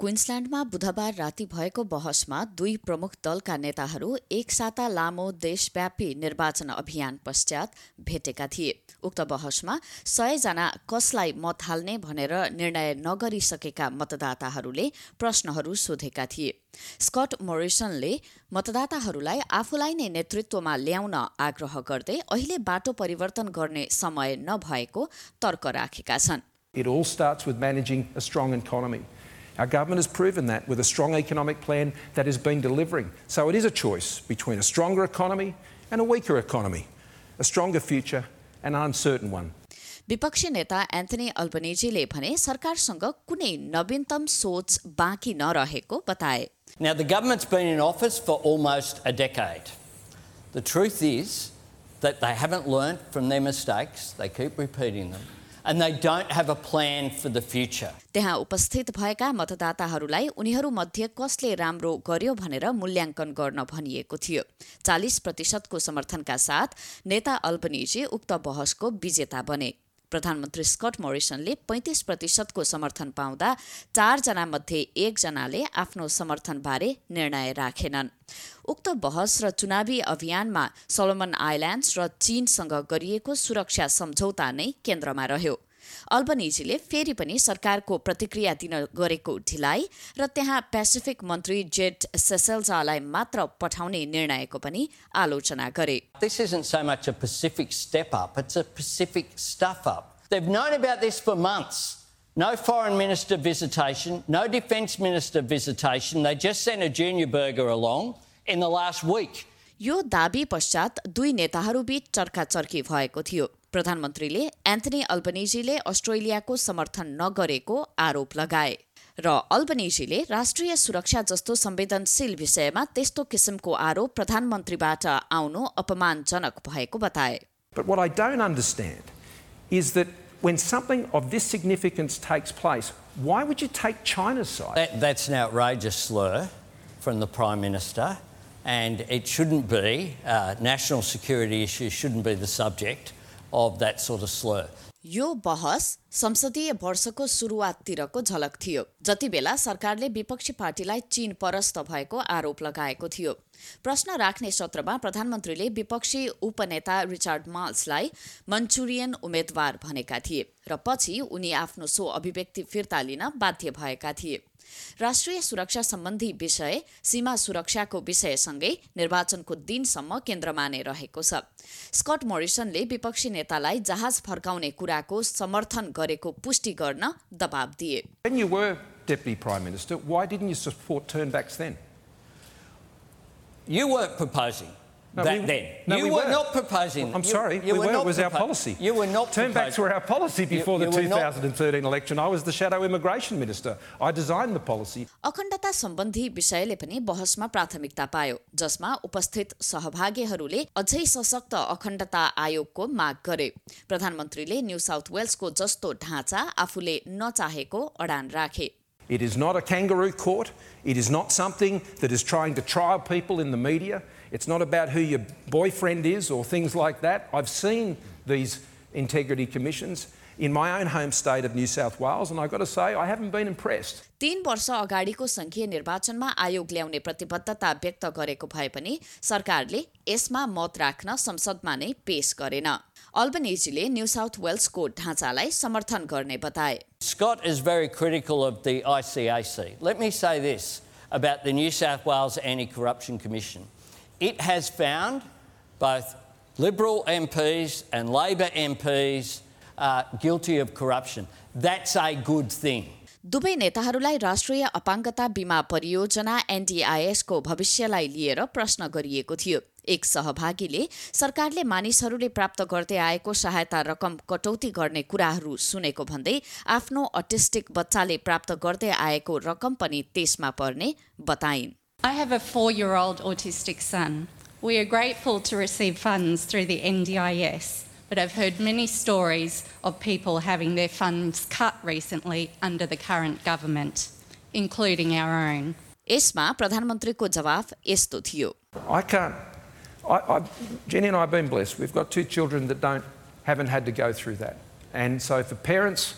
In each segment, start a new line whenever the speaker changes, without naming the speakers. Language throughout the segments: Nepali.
क्विन्सल्याण्डमा बुधबार राति भएको बहसमा दुई प्रमुख दलका नेताहरू एक साता लामो देशव्यापी निर्वाचन अभियान पश्चात भेटेका थिए। उक्त बहसमा सयजना कसलाई मत हाल्ने भनेर निर्णय नगरिसकेका मतदाताहरूले प्रश्नहरू सोधेका थिए। स्कट मोरिसनले मतदाताहरूलाई आफूलाई नै नेतृत्वमा ल्याउन आग्रह गर्दै अहिले बाटो परिवर्तन गर्ने समय नभएको तर्क राखेका छन्।
It all starts with managing a strong economy. Our government has proven that with a strong economic plan that has been delivering. So it is a choice between a stronger economy and a weaker economy, a stronger future and an uncertain one.
विपक्षी नेता एन्थनी अल्बनेजीले भने सरकारसँग कुनै नवीनतम सोच बाँकी नरहेको बताए
Now, the government's been in office for almost a decade. The truth is that they haven't learnt from their mistakes, they keep repeating them, And they don't have a plan for the.
त्यहाँ उपस्थित भएका मतदाताहरूलाई उनीहरूमध्ये कसले राम्रो गर्यो भनेर मूल्याङ्कन गर्न भनिएको थियो चालिस प्रतिशतको समर्थनका साथ नेता अल्बनिजी उक्त बहसको विजेता बने प्रधानमन्त्री स्कट मोरिसनले पैँतिस प्रतिशतको समर्थन पाउँदा चारजना मध्ये एकजनाले आफ्नो समर्थनबारे निर्णय राखेनन्। उक्त बहस र चुनावी अभियानमा सोलोमन आइल्यान्ड्स र चीनसँग गरिएको सुरक्षा सम्झौता नै केन्द्रमा रह्यो। अल्बनिजीले फेरि पनि सरकारको प्रतिक्रिया दिन गरेको ढिलाइ र त्यहाँ पेसिफिक मन्त्री जेट सेसेल्जालाई मात्र पठाउने निर्णयको पनि आलोचना गरे
This isn't so much a Pacific step up, it's a Pacific stuff up. They've known about this for months. No foreign minister visitation, no defence minister visitation. They just sent a junior burger along in the last week.
यो दाबी पश्चात दुई नेताहरूबीच चर्काचर्की भएको थियो प्रधानमन्त्रीले एन्थनी अल्बनिजीले अस्ट्रेलियाको समर्थन नगरेको आरोप लगाए र अल्बनिजीले राष्ट्रिय सुरक्षा जस्तो संवेदनशील विषयमा त्यस्तो किसिमको आरोप प्रधानमन्त्रीबाट आउनु अपमानजनक भएको बताए
But what I don't understand is that when something of this significance takes place, why would you take China's side?
That, that's an outrageous slur from the Prime Minister, and it shouldn't be, uh, national security issues shouldn't be the subject of that sort of slur.
यो बहस संसदीय वर्षको सुरुवाततिरको झलक थियो जति बेला सरकारले विपक्षी पार्टीलाई चीन परस्त भएको आरोप लगाएको थियो प्रश्न राख्ने सत्रमा प्रधानमन्त्रीले विपक्षी उपनेता रिचार्ड माल्सलाई मन्चुरियन उम्मेद्वार भनेका थिए र पछि उनी आफ्नो सो अभिव्यक्ति फिर्ता लिन बाध्य भएका थिए राष्ट्रिय सुरक्षा सम्बन्धी विषय सीमा सुरक्षाको विषयसँगै निर्वाचनको दिनसम्म केन्द्रमा नै रहेको छ स्कट मोरिसनले विपक्षी नेतालाई जहाज फर्काउने कुराको समर्थन गरेको पुष्टि गर्न दबाब दिए
When you were Deputy Prime Minister, why didn't you support turnbacks then?
You weren't proposing
No,
that
we-
then.
no,
you
we
were
were.
not proposing.
I'm
you-
sorry,
you
we
were
were.
not
It was our policy.
You were not
Turnbacks
proposing.
were our policy before
you
the
were not-
2013 election. I was the shadow immigration minister. I designed the policy.
अखण्डता सम्बन्धी विषयले पनि बहसमा प्राथमिकता पायो जसमा उपस्थित सहभागीहरूले अझै सशक्त अखण्डता आयोगको माग गरे प्रधानमन्त्रीले न्यू साउथ वेल्सको जस्तो ढाँचा आफूले नचाहेको अडान राखे
It is not a kangaroo court. It is not something that is trying to trial people in the media. It's not about who your boyfriend is or things like that. I've seen these integrity commissions in my own home state of New South Wales, and I've got to say, I haven't been impressed.
तीन वर्ष अगाडिको संघीय निर्वाचनमा आयोग ल्याउने प्रतिबद्धता व्यक्त गरेको भए पनि सरकारले यसमा मत राख्न संसदमा नै पेश गरेन अल्बनेजीले न्यू साउथ वेल्सको ढाँचालाई समर्थन गर्ने बताए
Scott is very critical of the ICAC. Let me say this about the New South Wales Anti Corruption Commission it has found both Liberal MPs and Labor MPs uh, guilty of corruption. That's a good thing.
दुवै नेताहरूलाई राष्ट्रिय अपाङ्गता बिमा परियोजना एनडीआईएसको भविष्यलाई लिएर प्रश्न गरिएको थियो। एक सहभागीले सरकारले मानिसहरूले प्राप्त गर्दै आएको सहायता रकम कटौती गर्ने कुराहरू सुनेको भन्दै आफ्नो अटिस्टिक बच्चाले प्राप्त गर्दै आएको रकम पनि त्यसमा पर्ने बताइन्।
I have a four year old autistic son. We are grateful to receive funds through the NDIS, but I've heard many stories of people having their funds cut recently under the current government, including our own.
यसमा प्रधानमन्त्रीको जवाफ यस्तो थियो
I can't. I, I, Jenny and I have been blessed. We've got two children that don't, haven't had to go through that. And so, for parents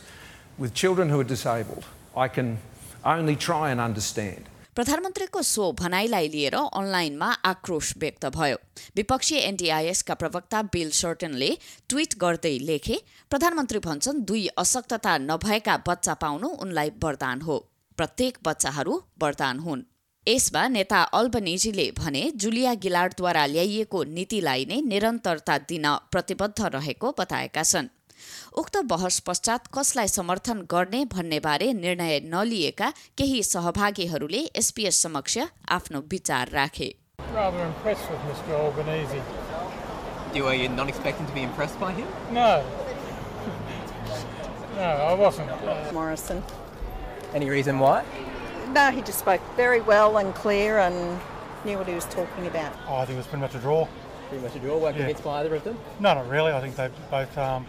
with children who are disabled, I can only try and understand.
प्रधानमन्त्रीको सो भनाइलाई लिएर अनलाइनमा आक्रोश व्यक्त भयो। विपक्षी एनडिआइएसका प्रवक्ता बिल सर्टनले ट्वीट गर्दै लेखे प्रधानमन्त्री भन्छन् दुई अशक्तता नभएका बच्चा पाउनु उनलाई वरदान हो। प्रत्येक बच्चाहरू वरदान हुन्। यसमा नेता अल्बनेजीले भने जुलिया गिलार्डद्वारा ल्याइएको नीतिलाई नै निरन्तरता दिन प्रतिबद्ध रहेको बताएका छन्। उक्त बहस पश्चात कसलाई समर्थन गर्ने भन्ने बारे निर्णय नलिएका केही सहभागीहरूले एसपीएस समक्ष आफ्नो विचार राखे
Rather impressed with Mr Albanese.
You were you not expecting to be impressed by him?
No. No, I wasn't. Uh,
Morrison.
Any reason why?
No, he just spoke very well and clear and knew what he was talking about.
oh, I think it was pretty much a draw.
Pretty much a draw. Weren't
Yeah.
convinced by either of them.
No, not really. I think they both um,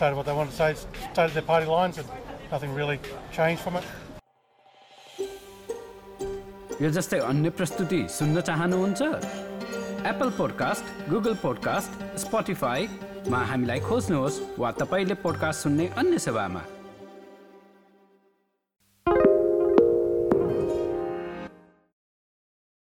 stated what they wanted to say, stated their party lines, and nothing really changed from it.
यो एप्पल पोडकास्ट गुगल पोडकास्ट स्पोटिफाईमा हामीलाई खोज्नुहोस् वा तपाईँले पोडकास्ट सुन्ने अन्य सेवामा